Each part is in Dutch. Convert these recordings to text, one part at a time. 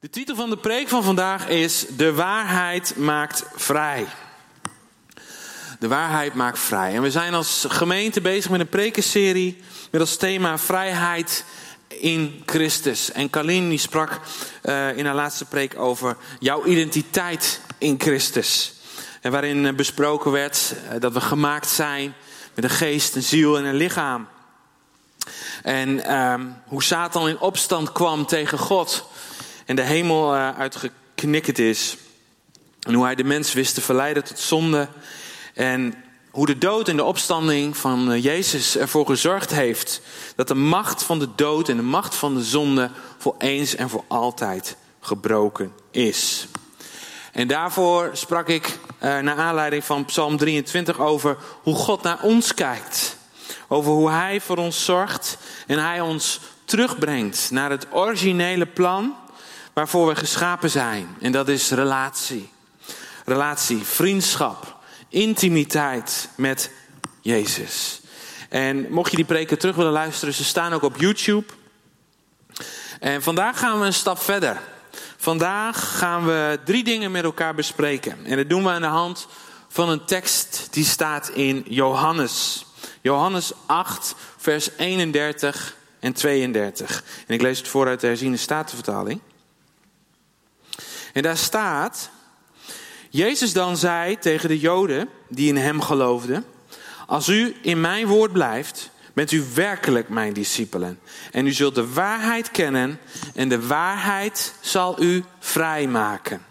De titel van de preek van vandaag is De waarheid maakt vrij. De waarheid maakt vrij. En we zijn als gemeente bezig met een prekenserie met als thema vrijheid in Christus. En Carlien die sprak uh, in haar laatste preek over jouw identiteit in Christus. En waarin besproken werd uh, dat we gemaakt zijn met een geest, een ziel en een lichaam. En um, hoe Satan in opstand kwam tegen God en de hemel uh, uitgeknikkerd is. En hoe hij de mens wist te verleiden tot zonde. En hoe de dood en de opstanding van uh, Jezus ervoor gezorgd heeft dat de macht van de dood en de macht van de zonde voor eens en voor altijd gebroken is. En daarvoor sprak ik uh, naar aanleiding van Psalm 23 over hoe God naar ons kijkt. Over hoe Hij voor ons zorgt en Hij ons terugbrengt naar het originele plan waarvoor we geschapen zijn. En dat is relatie. Relatie, vriendschap, intimiteit met Jezus. En mocht je die preken terug willen luisteren, ze staan ook op YouTube. En vandaag gaan we een stap verder. Vandaag gaan we drie dingen met elkaar bespreken. En dat doen we aan de hand van een tekst die staat in Johannes. Johannes 8, vers 31 en 32. En ik lees het voor uit de herziene statenvertaling. En daar staat, Jezus dan zei tegen de Joden die in hem geloofden, als u in mijn woord blijft, bent u werkelijk mijn discipelen. En u zult de waarheid kennen en de waarheid zal u vrijmaken.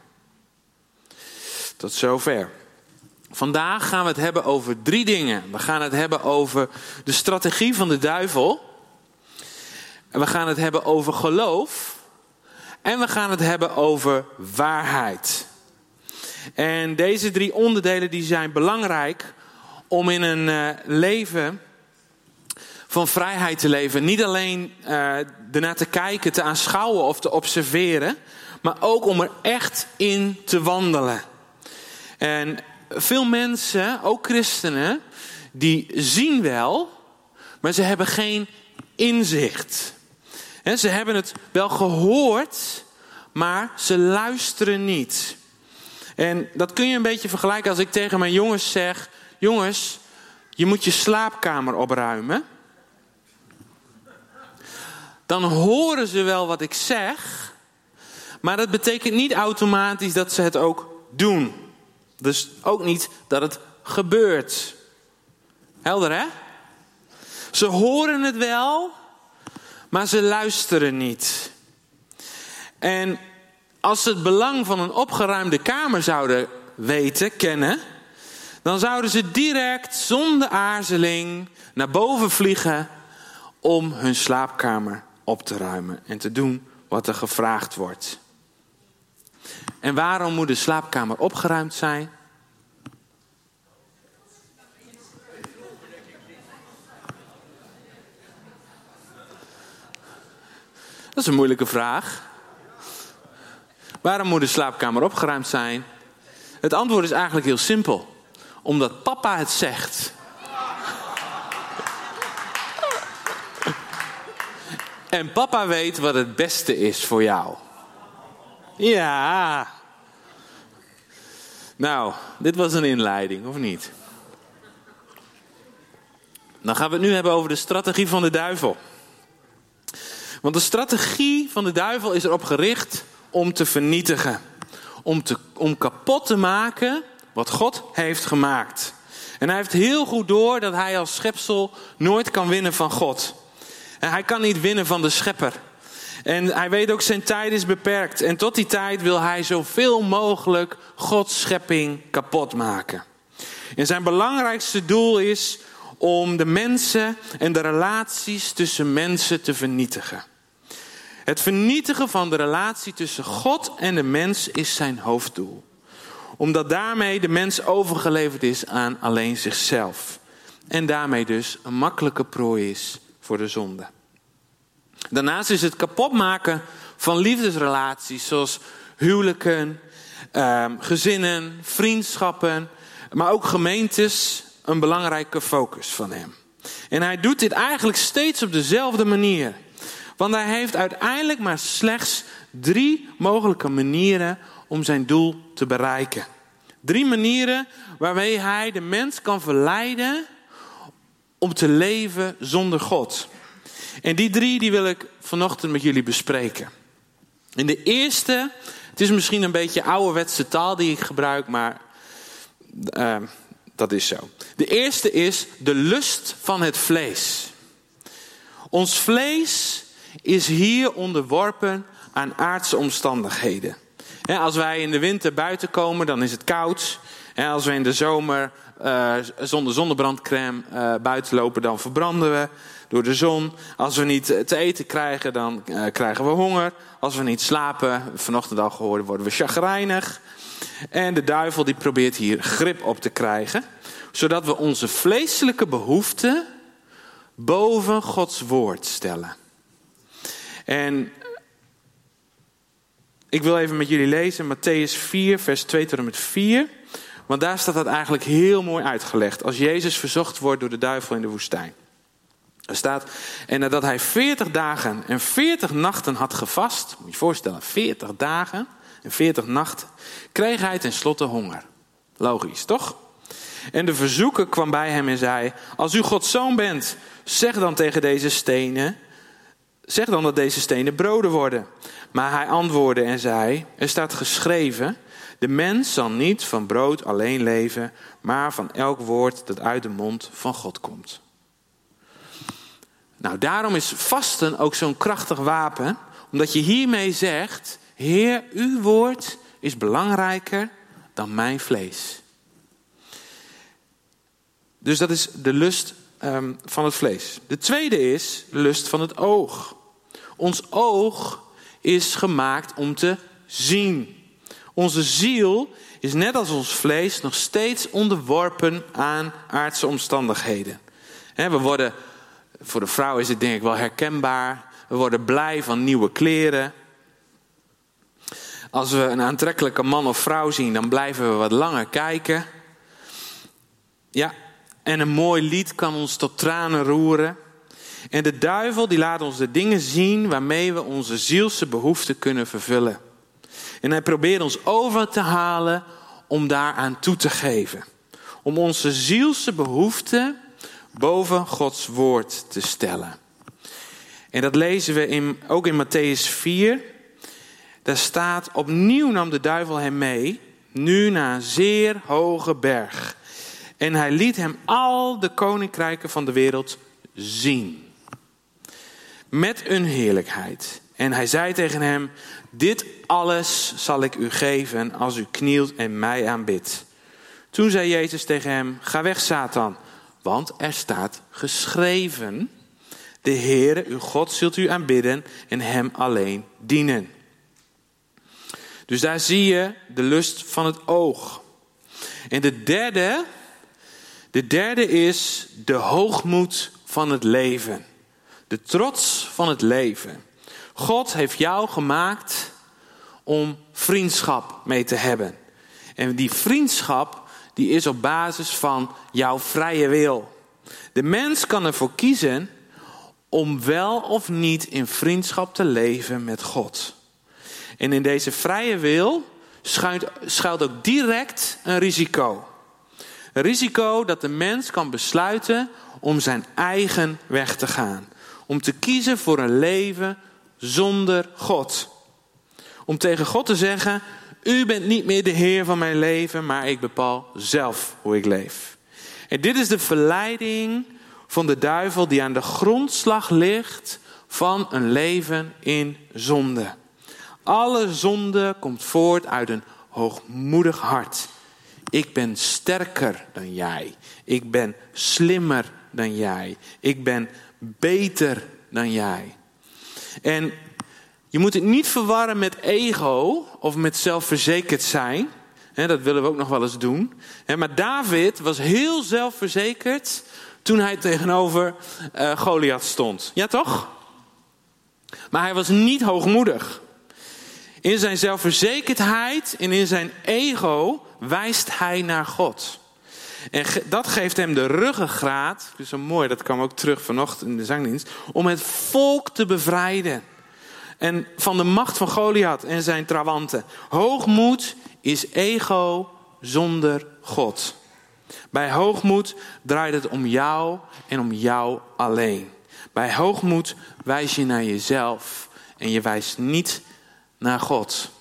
Tot zover. Vandaag gaan we het hebben over drie dingen. We gaan het hebben over de strategie van de duivel. En we gaan het hebben over geloof. En we gaan het hebben over waarheid. En deze drie onderdelen die zijn belangrijk om in een uh, leven van vrijheid te leven. Niet alleen uh, ernaar te kijken, te aanschouwen of te observeren, maar ook om er echt in te wandelen. En veel mensen, ook christenen, die zien wel, maar ze hebben geen inzicht. En ze hebben het wel gehoord, maar ze luisteren niet. En dat kun je een beetje vergelijken als ik tegen mijn jongens zeg: Jongens, je moet je slaapkamer opruimen. Dan horen ze wel wat ik zeg, maar dat betekent niet automatisch dat ze het ook doen. Dus ook niet dat het gebeurt. Helder hè? Ze horen het wel, maar ze luisteren niet. En als ze het belang van een opgeruimde kamer zouden weten, kennen, dan zouden ze direct zonder aarzeling naar boven vliegen om hun slaapkamer op te ruimen en te doen wat er gevraagd wordt. En waarom moet de slaapkamer opgeruimd zijn? Dat is een moeilijke vraag. Waarom moet de slaapkamer opgeruimd zijn? Het antwoord is eigenlijk heel simpel. Omdat papa het zegt. En papa weet wat het beste is voor jou. Ja. Nou, dit was een inleiding, of niet? Dan gaan we het nu hebben over de strategie van de duivel. Want de strategie van de duivel is erop gericht om te vernietigen. Om, te, om kapot te maken wat God heeft gemaakt. En hij heeft heel goed door dat hij als schepsel nooit kan winnen van God. En hij kan niet winnen van de schepper. En hij weet ook zijn tijd is beperkt. En tot die tijd wil hij zoveel mogelijk Gods schepping kapot maken. En zijn belangrijkste doel is om de mensen en de relaties tussen mensen te vernietigen. Het vernietigen van de relatie tussen God en de mens is zijn hoofddoel. Omdat daarmee de mens overgeleverd is aan alleen zichzelf. En daarmee dus een makkelijke prooi is voor de zonde. Daarnaast is het kapotmaken van liefdesrelaties zoals huwelijken, ehm, gezinnen, vriendschappen, maar ook gemeentes een belangrijke focus van hem. En hij doet dit eigenlijk steeds op dezelfde manier. Want hij heeft uiteindelijk maar slechts drie mogelijke manieren om zijn doel te bereiken. Drie manieren waarmee hij de mens kan verleiden om te leven zonder God. En die drie die wil ik vanochtend met jullie bespreken. In de eerste, het is misschien een beetje ouderwetse taal die ik gebruik, maar uh, dat is zo. De eerste is de lust van het vlees. Ons vlees is hier onderworpen aan aardse omstandigheden. Als wij in de winter buiten komen, dan is het koud. Als we in de zomer uh, zonder zonnebrandcrème uh, buiten lopen, dan verbranden we door de zon. Als we niet te eten krijgen, dan krijgen we honger. Als we niet slapen, vanochtend al gehoord, worden we chagrijnig. En de duivel die probeert hier grip op te krijgen. Zodat we onze vleeselijke behoeften boven Gods woord stellen. En ik wil even met jullie lezen Matthäus 4, vers 2 tot en met 4. Want daar staat dat eigenlijk heel mooi uitgelegd. Als Jezus verzocht wordt door de duivel in de woestijn. Er staat, en nadat hij 40 dagen en 40 nachten had gevast, moet je je voorstellen, 40 dagen en 40 nachten, kreeg hij tenslotte honger. Logisch, toch? En de verzoeker kwam bij hem en zei: Als u Gods zoon bent, zeg dan tegen deze stenen: Zeg dan dat deze stenen broden worden. Maar hij antwoordde en zei: Er staat geschreven: De mens zal niet van brood alleen leven, maar van elk woord dat uit de mond van God komt. Nou, daarom is vasten ook zo'n krachtig wapen, omdat je hiermee zegt: Heer, uw woord is belangrijker dan mijn vlees. Dus dat is de lust um, van het vlees. De tweede is de lust van het oog. Ons oog is gemaakt om te zien. Onze ziel is net als ons vlees nog steeds onderworpen aan aardse omstandigheden. we worden, voor de vrouw is het denk ik wel herkenbaar. We worden blij van nieuwe kleren. Als we een aantrekkelijke man of vrouw zien, dan blijven we wat langer kijken. Ja, en een mooi lied kan ons tot tranen roeren. En de duivel die laat ons de dingen zien waarmee we onze zielse behoeften kunnen vervullen. En hij probeert ons over te halen om daaraan toe te geven. Om onze zielse behoeften boven Gods woord te stellen. En dat lezen we in, ook in Matthäus 4. Daar staat, opnieuw nam de duivel hem mee, nu naar een zeer hoge berg. En hij liet hem al de koninkrijken van de wereld zien met een heerlijkheid. En hij zei tegen hem: Dit alles zal ik u geven als u knielt en mij aanbidt. Toen zei Jezus tegen hem: Ga weg, Satan, want er staat geschreven: De Heere, uw God, zult u aanbidden en hem alleen dienen. Dus daar zie je de lust van het oog. En de derde, de derde is de hoogmoed van het leven. De trots van het leven. God heeft jou gemaakt om vriendschap mee te hebben. En die vriendschap die is op basis van jouw vrije wil. De mens kan ervoor kiezen om wel of niet in vriendschap te leven met God. En in deze vrije wil schuilt, schuilt ook direct een risico. Een risico dat de mens kan besluiten om zijn eigen weg te gaan om te kiezen voor een leven zonder God. Om tegen God te zeggen: U bent niet meer de Heer van mijn leven, maar ik bepaal zelf hoe ik leef. En dit is de verleiding van de duivel die aan de grondslag ligt van een leven in zonde. Alle zonde komt voort uit een hoogmoedig hart. Ik ben sterker dan jij. Ik ben slimmer dan jij. Ik ben beter dan jij. En je moet het niet verwarren met ego of met zelfverzekerd zijn. dat willen we ook nog wel eens doen. Maar David was heel zelfverzekerd toen hij tegenover uh, Goliath stond. Ja, toch? Maar hij was niet hoogmoedig. In zijn zelfverzekerdheid en in zijn ego wijst hij naar God. En dat geeft hem de ruggengraat, dus zo mooi, dat kwam ook terug vanochtend in de zangdienst, om het volk te bevrijden. En van de macht van Goliath en zijn trawanten. Hoogmoed is ego zonder God. Bij hoogmoed draait het om jou en om jou alleen. Bij hoogmoed wijs je naar jezelf en je wijst niet naar God.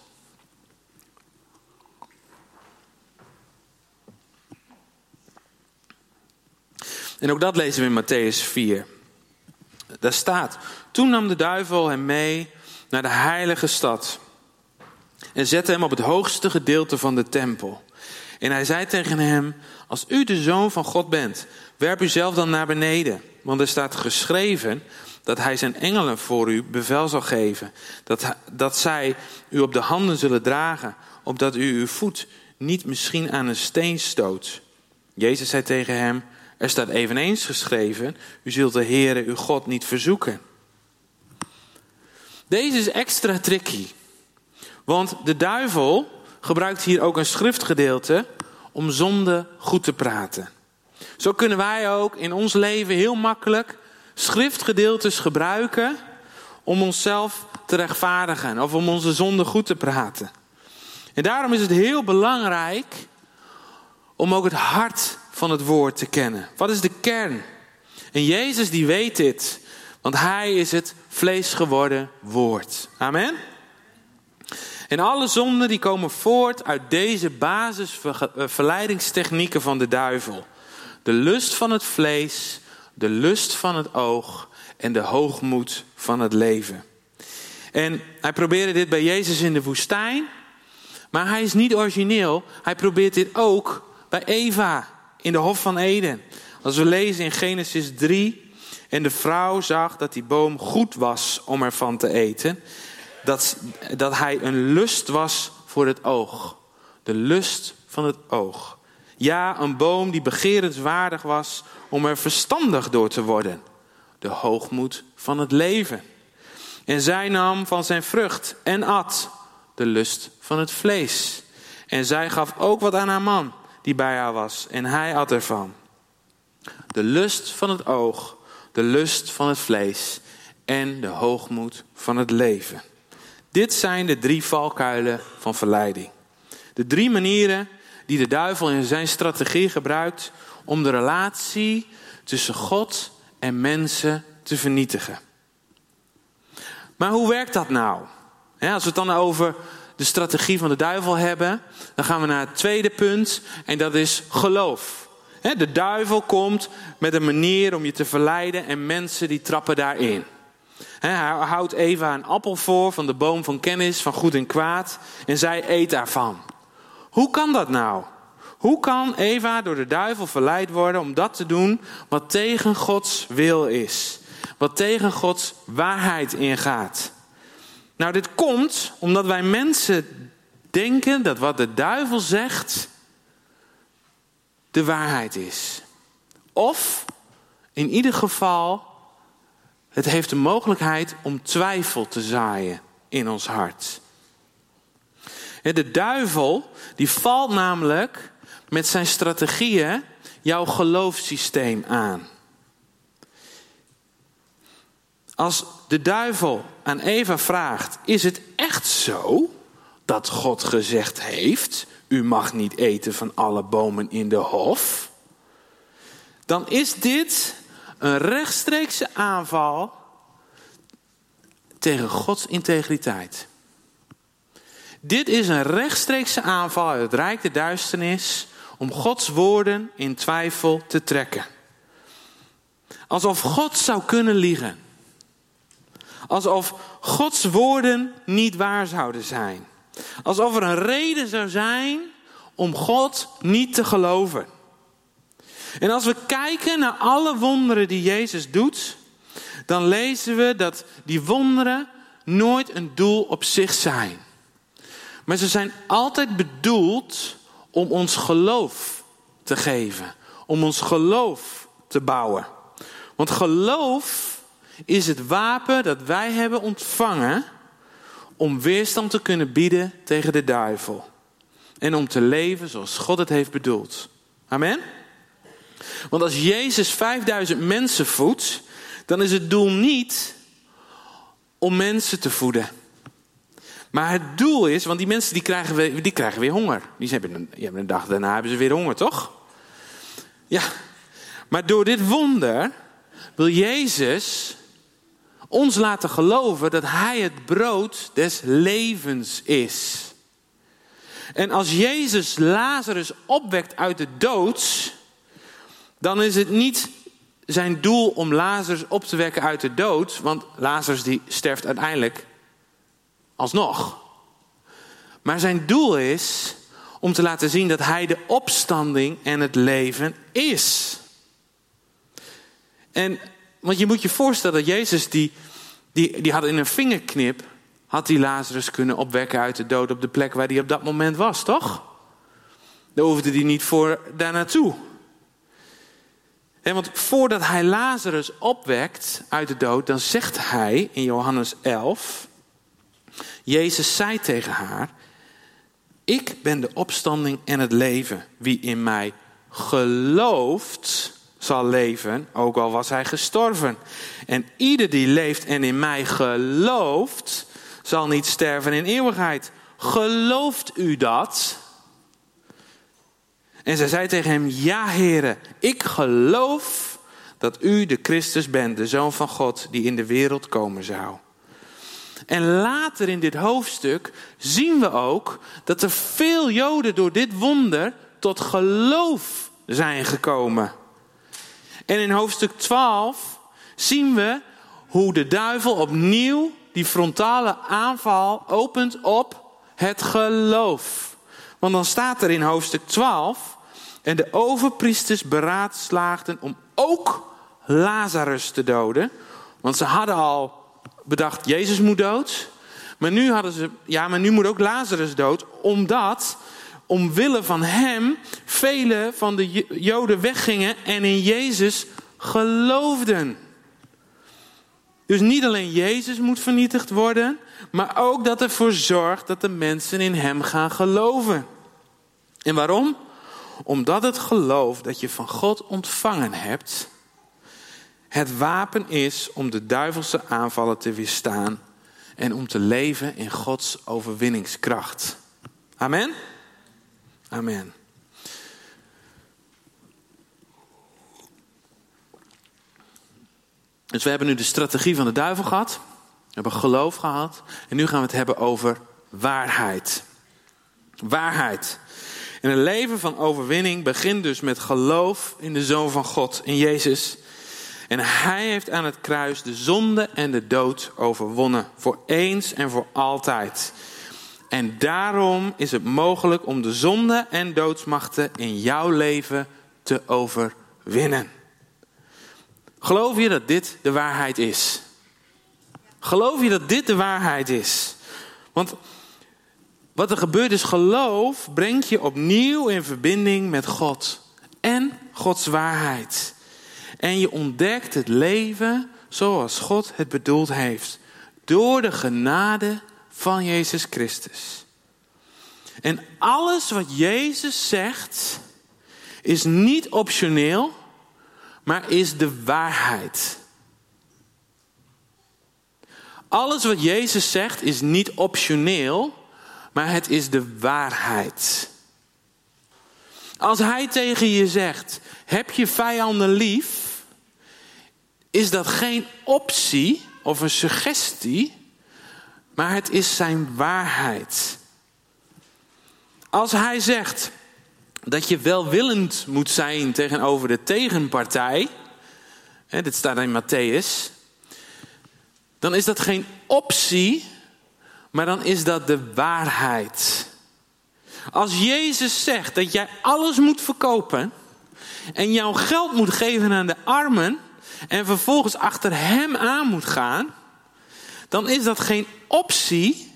En ook dat lezen we in Matthäus 4. Daar staat: Toen nam de duivel hem mee naar de heilige stad en zette hem op het hoogste gedeelte van de tempel. En hij zei tegen hem: Als u de zoon van God bent, werp uzelf dan naar beneden. Want er staat geschreven dat hij zijn engelen voor u bevel zal geven. Dat, dat zij u op de handen zullen dragen, opdat u uw voet niet misschien aan een steen stoot. Jezus zei tegen hem: Er staat eveneens geschreven: U zult de Heere uw God niet verzoeken. Deze is extra tricky. Want de duivel gebruikt hier ook een schriftgedeelte om zonde goed te praten. Zo kunnen wij ook in ons leven heel makkelijk schriftgedeeltes gebruiken om onszelf te rechtvaardigen of om onze zonde goed te praten. En daarom is het heel belangrijk om ook het hart van het woord te kennen. Wat is de kern? En Jezus die weet dit, want hij is het vlees geworden woord. Amen. En alle zonden die komen voort uit deze basisverleidingstechnieken van de duivel. De lust van het vlees, de lust van het oog en de hoogmoed van het leven. En hij probeerde dit bij Jezus in de woestijn, maar hij is niet origineel. Hij probeert dit ook bij Eva in de Hof van Eden. Als we lezen in Genesis 3, en de vrouw zag dat die boom goed was om ervan te eten, dat, dat hij een lust was voor het oog. De lust van het oog. Ja, een boom die begerenswaardig was om er verstandig door te worden. De hoogmoed van het leven. En zij nam van zijn vrucht en at de lust van het vlees. En zij gaf ook wat aan haar man die bij haar was, en hij at ervan. De lust van het oog, de lust van het vlees en de hoogmoed van het leven. Dit zijn de drie valkuilen van verleiding. De drie manieren die de duivel in zijn strategie gebruikt om de relatie tussen God en mensen te vernietigen. Maar hoe werkt dat nou? als we het dan over de strategie van de duivel hebben, dan gaan we naar het tweede punt en dat is geloof. De duivel komt met een manier om je te verleiden en mensen die trappen daarin. Hij houdt Eva een appel voor van de boom van kennis van goed en kwaad en zij eet daarvan. Hoe kan dat nou? Hoe kan Eva door de duivel verleid worden om dat te doen wat tegen Gods wil is? Wat tegen Gods waarheid ingaat? Nou, dit komt omdat wij mensen denken dat wat de duivel zegt de waarheid is. Of in ieder geval, het heeft de mogelijkheid om twijfel te zaaien in ons hart. De duivel die valt namelijk met zijn strategieën jouw geloofssysteem aan. Als de duivel aan Eva vraagt: Is het echt zo dat God gezegd heeft: U mag niet eten van alle bomen in de hof? Dan is dit een rechtstreekse aanval tegen Gods integriteit. Dit is een rechtstreekse aanval uit het rijk der duisternis om Gods woorden in twijfel te trekken. Alsof God zou kunnen liegen. Alsof Gods woorden niet waar zouden zijn. Alsof er een reden zou zijn om God niet te geloven. En als we kijken naar alle wonderen die Jezus doet, dan lezen we dat die wonderen nooit een doel op zich zijn. Maar ze zijn altijd bedoeld om ons geloof te geven, om ons geloof te bouwen. Want geloof is het wapen dat wij hebben ontvangen om weerstand te kunnen bieden tegen de duivel. En om te leven zoals God het heeft bedoeld. Amen? Want als Jezus 5000 mensen voedt, dan is het doel niet om mensen te voeden. Maar het doel is, want die mensen die krijgen, weer, die krijgen weer honger. Die hebben, een, een dag daarna hebben ze weer honger, toch? Ja, maar door dit wonder wil Jezus ons laten geloven dat Hij het brood des levens is. En als Jezus Lazarus opwekt uit de dood, dan is het niet zijn doel om Lazarus op te wekken uit de dood, want Lazarus die sterft uiteindelijk alsnog. Maar zijn doel is om te laten zien dat hij de opstanding en het leven is. En, want je moet je voorstellen dat Jezus, die, die, die had in een vingerknip, had die Lazarus kunnen opwekken uit de dood op de plek waar hij op dat moment was, toch? Daar hoefde hij niet voor daar naartoe. want voordat hij Lazarus opwekt uit de dood, dan zegt hij in Johannes 11, Jezus zei tegen haar, ik ben de opstanding en het leven. Wie in mij gelooft, zal leven, ook al was hij gestorven. En ieder die leeft en in mij gelooft, zal niet sterven in eeuwigheid. Gelooft u dat? En zij zei tegen hem: Ja, heren, ik geloof dat u de Christus bent, de Zoon van God, die in de wereld komen zou. En later in dit hoofdstuk zien we ook dat er veel Joden door dit wonder tot geloof zijn gekomen. En in hoofdstuk 12 zien we hoe de duivel opnieuw die frontale aanval opent op het geloof. Want dan staat er in hoofdstuk 12, en de overpriesters beraadslaagden om ook Lazarus te doden. Want ze hadden al bedacht, Jezus moet dood. Maar nu hadden ze, ja, maar nu moet ook Lazarus dood, omdat omwille van hem vele van de Joden weggingen en in Jezus geloofden. Dus niet alleen Jezus moet vernietigd worden, maar ook dat ervoor zorgt dat de mensen in Hem gaan geloven. En waarom? Omdat het geloof dat je van God ontvangen hebt, het wapen is om de duivelse aanvallen te weerstaan en om te leven in Gods overwinningskracht. Amen? Amen. Dus we hebben nu de strategie van de duivel gehad. We hebben geloof gehad. En nu gaan we het hebben over waarheid. Waarheid. En een leven van overwinning begint dus met geloof in de Zoon van God, in Jezus. En hij heeft aan het kruis de zonde en de dood overwonnen. Voor eens en voor altijd. En daarom is het mogelijk om de zonde en doodsmachten in jouw leven te overwinnen. Geloof je dat dit de waarheid is? Geloof je dat dit de waarheid is? Want wat er gebeurt is geloof brengt je opnieuw in verbinding met God en Gods waarheid. En je ontdekt het leven zoals God het bedoeld heeft. Door de genade van Jezus Christus. En alles wat Jezus zegt is niet optioneel, maar is de waarheid. Alles wat Jezus zegt is niet optioneel, maar het is de waarheid. Als Hij tegen je zegt: heb je vijanden lief, is dat geen optie of een suggestie, maar het is Zijn waarheid. Als Hij zegt: dat je welwillend moet zijn tegenover de tegenpartij. Hè, dit staat in Matthäus. Dan is dat geen optie, maar dan is dat de waarheid. Als Jezus zegt dat jij alles moet verkopen en jouw geld moet geven aan de armen en vervolgens achter Hem aan moet gaan, dan is dat geen optie,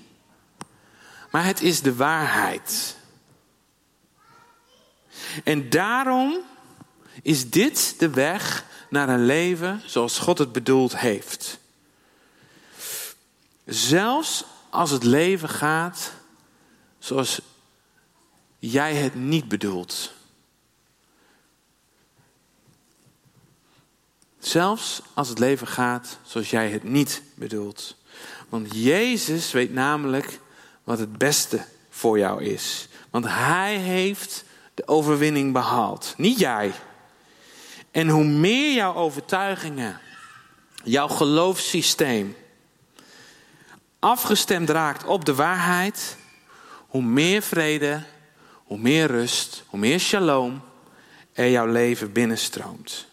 maar het is de waarheid. En daarom is dit de weg naar een leven zoals God het bedoeld heeft. Zelfs als het leven gaat zoals jij het niet bedoelt. Zelfs als het leven gaat zoals jij het niet bedoelt. Want Jezus weet namelijk wat het beste voor jou is. Want Hij heeft de overwinning behaald, niet jij. En hoe meer jouw overtuigingen, jouw geloofssysteem afgestemd raakt op de waarheid, hoe meer vrede, hoe meer rust, hoe meer shalom er jouw leven binnenstroomt.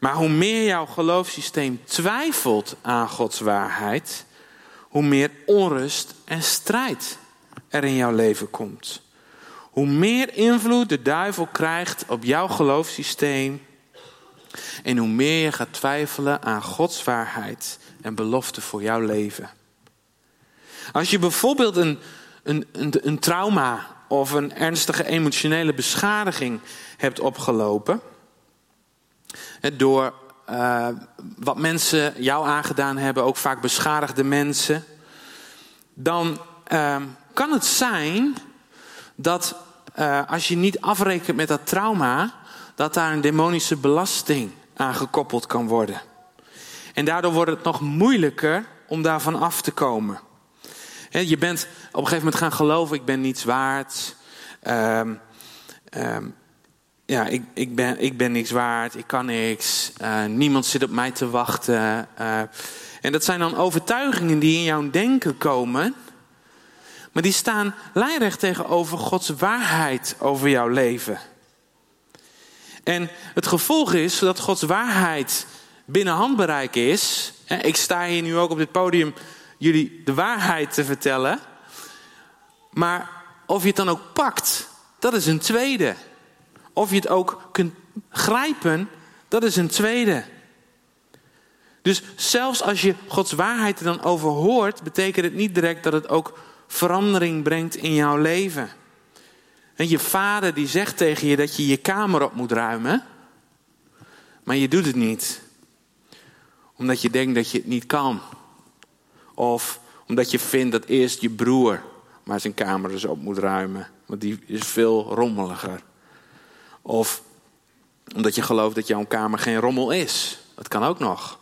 Maar hoe meer jouw geloofssysteem twijfelt aan Gods waarheid, hoe meer onrust en strijd er in jouw leven komt. Hoe meer invloed de duivel krijgt op jouw geloofssysteem en hoe meer je gaat twijfelen aan Gods waarheid en belofte voor jouw leven. Als je bijvoorbeeld een, een, een, een trauma of een ernstige emotionele beschadiging hebt opgelopen, door uh, wat mensen jou aangedaan hebben, ook vaak beschadigde mensen, dan uh, kan het zijn dat uh, als je niet afrekent met dat trauma, dat daar een demonische belasting aan gekoppeld kan worden. En daardoor wordt het nog moeilijker om daarvan af te komen. Je bent op een gegeven moment gaan geloven, ik ben niets waard. Um, um, ja, ik, ik, ben, ik ben niks waard, ik kan niks, uh, niemand zit op mij te wachten. Uh, en dat zijn dan overtuigingen die in jouw denken komen, maar die staan lijnrecht tegenover Gods waarheid over jouw leven. En het gevolg is dat Gods waarheid binnen handbereik is. Ik sta hier nu ook op dit podium jullie de waarheid te vertellen. Maar of je het dan ook pakt, dat is een tweede. Of je het ook kunt grijpen, dat is een tweede. Dus zelfs als je Gods waarheid er dan over hoort, betekent het niet direct dat het ook verandering brengt in jouw leven. En je vader die zegt tegen je dat je je kamer op moet ruimen, maar je doet het niet. Omdat je denkt dat je het niet kan. Of omdat je vindt dat eerst je broer maar zijn kamer dus op moet ruimen. Want die is veel rommeliger. Of omdat je gelooft dat jouw kamer geen rommel is. Dat kan ook nog.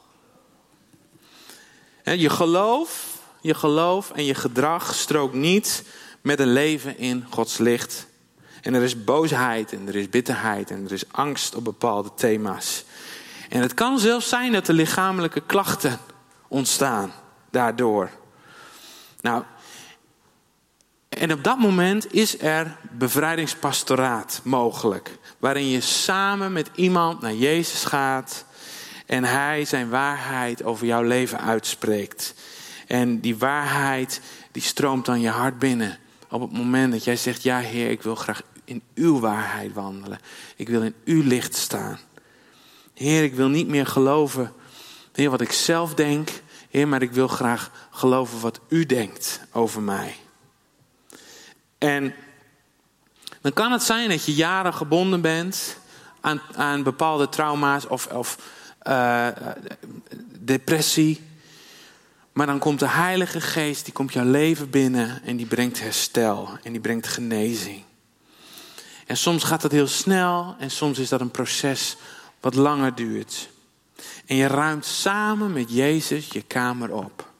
Je geloof, je geloof en je gedrag strookt niet met een leven in Gods licht. En er is boosheid en er is bitterheid en er is angst op bepaalde thema's. En het kan zelfs zijn dat er lichamelijke klachten ontstaan daardoor. Nou, en op dat moment is er bevrijdingspastoraat mogelijk. Waarin je samen met iemand naar Jezus gaat. En hij zijn waarheid over jouw leven uitspreekt. En die waarheid die stroomt dan je hart binnen. Op het moment dat jij zegt, ja Heer, ik wil graag in uw waarheid wandelen. Ik wil in uw licht staan. Heer, ik wil niet meer geloven, Heer, wat ik zelf denk. Heer, maar ik wil graag geloven wat u denkt over mij. En dan kan het zijn dat je jaren gebonden bent aan, aan bepaalde trauma's of, of uh, depressie. Maar dan komt de Heilige Geest, die komt jouw leven binnen en die brengt herstel en die brengt genezing. En soms gaat dat heel snel en soms is dat een proces wat langer duurt. En je ruimt samen met Jezus je kamer op.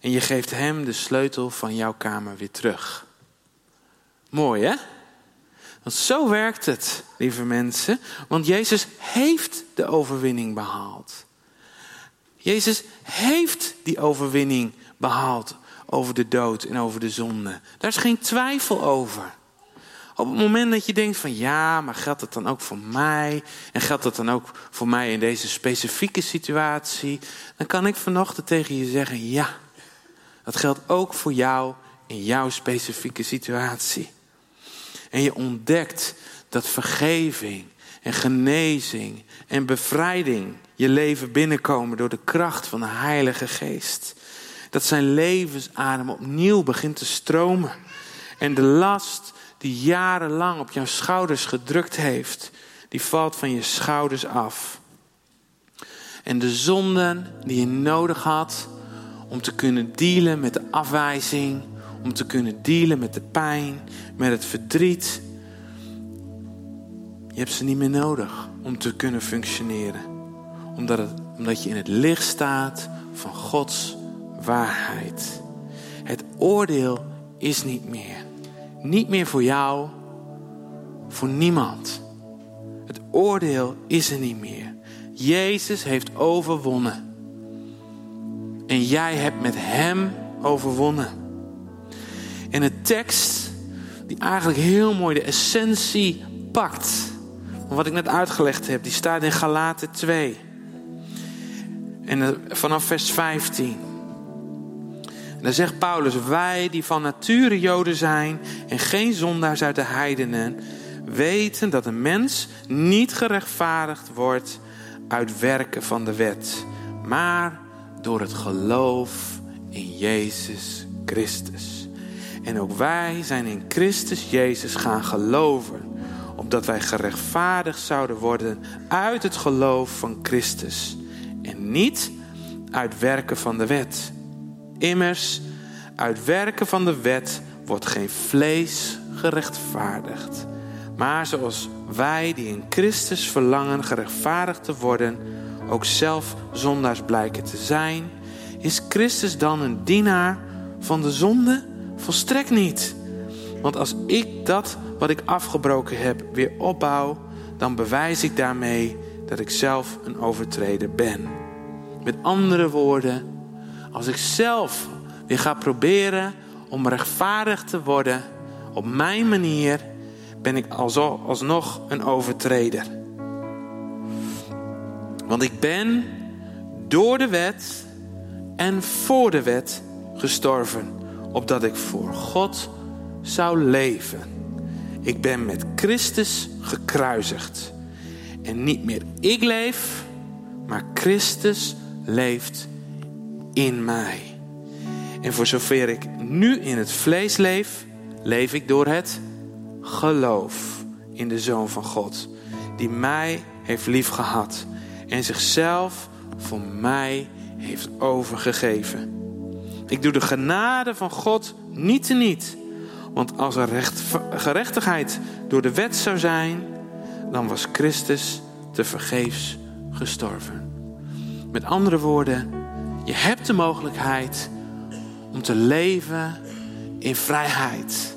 En je geeft Hem de sleutel van jouw kamer weer terug. Mooi hè? Want zo werkt het, lieve mensen. Want Jezus heeft de overwinning behaald. Jezus heeft die overwinning behaald over de dood en over de zonde. Daar is geen twijfel over. Op het moment dat je denkt van ja, maar geldt dat dan ook voor mij? En geldt dat dan ook voor mij in deze specifieke situatie? Dan kan ik vanochtend tegen je zeggen ja. Dat geldt ook voor jou in jouw specifieke situatie. En je ontdekt dat vergeving en genezing en bevrijding je leven binnenkomen door de kracht van de Heilige Geest. Dat zijn levensadem opnieuw begint te stromen. En de last die jarenlang op jouw schouders gedrukt heeft, die valt van je schouders af. En de zonden die je nodig had om te kunnen dealen met de afwijzing, om te kunnen dealen met de pijn, met het verdriet. Je hebt ze niet meer nodig om te kunnen functioneren. Omdat, het, omdat je in het licht staat van Gods waarheid. Het oordeel is niet meer. Niet meer voor jou, voor niemand. Het oordeel is er niet meer. Jezus heeft overwonnen. En jij hebt met Hem overwonnen. En de tekst die eigenlijk heel mooi de essentie pakt. Van wat ik net uitgelegd heb, die staat in Galaten 2. En vanaf vers 15. En zegt Paulus: Wij die van nature Joden zijn en geen zondaars uit de heidenen, weten dat een mens niet gerechtvaardigd wordt uit werken van de wet, maar door het geloof in Jezus Christus. En ook wij zijn in Christus Jezus gaan geloven, opdat wij gerechtvaardigd zouden worden uit het geloof van Christus en niet uit werken van de wet. Immers, uit werken van de wet wordt geen vlees gerechtvaardigd. Maar zoals wij die in Christus verlangen gerechtvaardigd te worden, ook zelf zondaars blijken te zijn, is Christus dan een dienaar van de zonde? Volstrekt niet. Want als ik dat wat ik afgebroken heb weer opbouw, dan bewijs ik daarmee dat ik zelf een overtreder ben. Met andere woorden, als ik zelf weer ga proberen om rechtvaardig te worden op mijn manier, ben ik alsnog een overtreder. Want ik ben door de wet en voor de wet gestorven, opdat ik voor God zou leven. Ik ben met Christus gekruisigd. En niet meer ik leef, maar Christus leeft in mij. En voor zover ik nu in het vlees leef, leef ik door het geloof in de Zoon van God, die mij heeft liefgehad en zichzelf voor mij heeft overgegeven. Ik doe de genade van God niet te niet. Want als er recht, gerechtigheid door de wet zou zijn, dan was Christus te vergeefs gestorven. Met andere woorden, je hebt de mogelijkheid om te leven in vrijheid.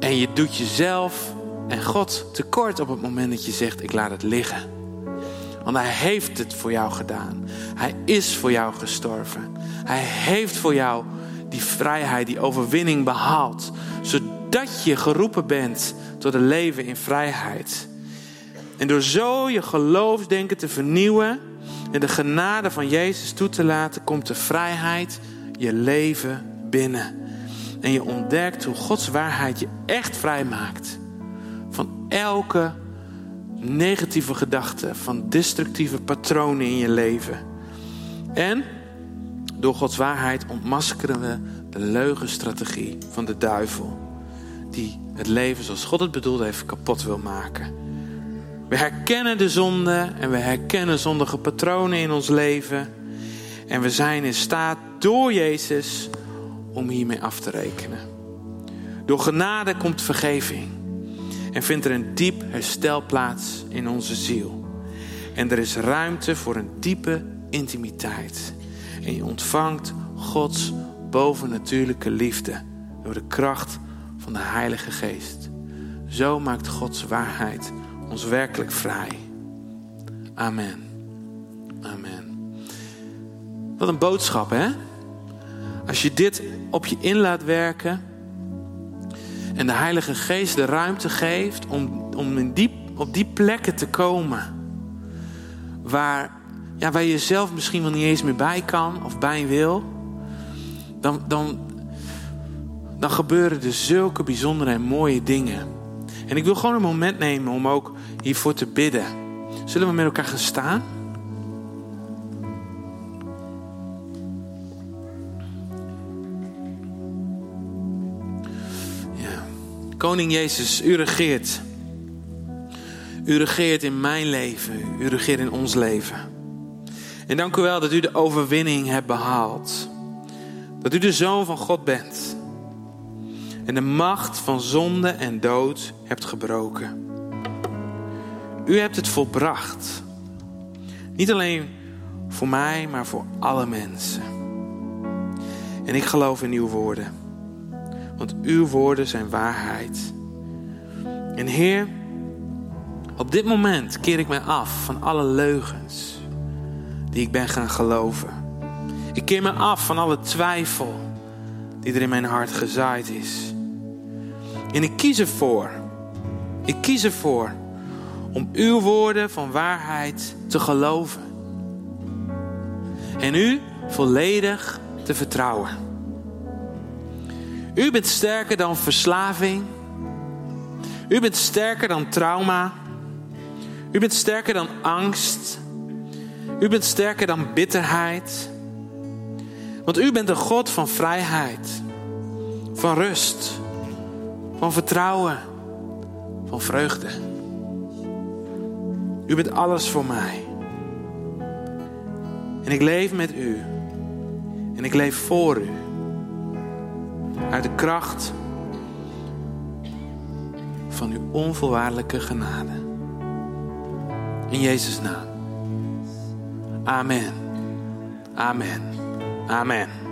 En je doet jezelf en God tekort op het moment dat je zegt: Ik laat het liggen. Want Hij heeft het voor jou gedaan. Hij is voor jou gestorven. Hij heeft voor jou die vrijheid, die overwinning behaald. Zodat je geroepen bent tot een leven in vrijheid. En door zo je geloofsdenken te vernieuwen en de genade van Jezus toe te laten, komt de vrijheid je leven binnen. En je ontdekt hoe Gods waarheid je echt vrij maakt van elke negatieve gedachte, van destructieve patronen in je leven. En door Gods waarheid ontmaskeren we de leugenstrategie van de duivel, die het leven zoals God het bedoeld heeft kapot wil maken. We herkennen de zonde en we herkennen zondige patronen in ons leven. En we zijn in staat door Jezus om hiermee af te rekenen. Door genade komt vergeving. En vindt er een diep herstel plaats in onze ziel. En er is ruimte voor een diepe intimiteit. En je ontvangt Gods bovennatuurlijke liefde door de kracht van de Heilige Geest. Zo maakt Gods waarheid ons werkelijk vrij. Amen. Amen. Wat een boodschap, hè? Als je dit op je in laat werken en de Heilige Geest de ruimte geeft om, om in die, op die plekken te komen waar, ja, waar je zelf misschien wel niet eens meer bij kan of bij wil, dan, dan, dan gebeuren er zulke bijzondere en mooie dingen. En ik wil gewoon een moment nemen om ook hiervoor te bidden. Zullen we met elkaar gaan staan? Koning Jezus, u regeert. U regeert in mijn leven. U regeert in ons leven. En dank u wel dat u de overwinning hebt behaald. Dat u de zoon van God bent. En de macht van zonde en dood hebt gebroken. U hebt het volbracht. Niet alleen voor mij, maar voor alle mensen. En ik geloof in uw woorden. Want uw woorden zijn waarheid. En Heer, op dit moment keer ik mij af van alle leugens die ik ben gaan geloven. Ik keer me af van alle twijfel die er in mijn hart gezaaid is. En ik kies ervoor, ik kies ervoor om uw woorden van waarheid te geloven. En u volledig te vertrouwen. U bent sterker dan verslaving. U bent sterker dan trauma. U bent sterker dan angst. U bent sterker dan bitterheid. Want u bent de God van vrijheid, van rust, van vertrouwen, van vreugde. U bent alles voor mij. En ik leef met u. En ik leef voor u. Uit de kracht van uw onvoorwaardelijke genade. In Jezus' naam. Amen. Amen. Amen.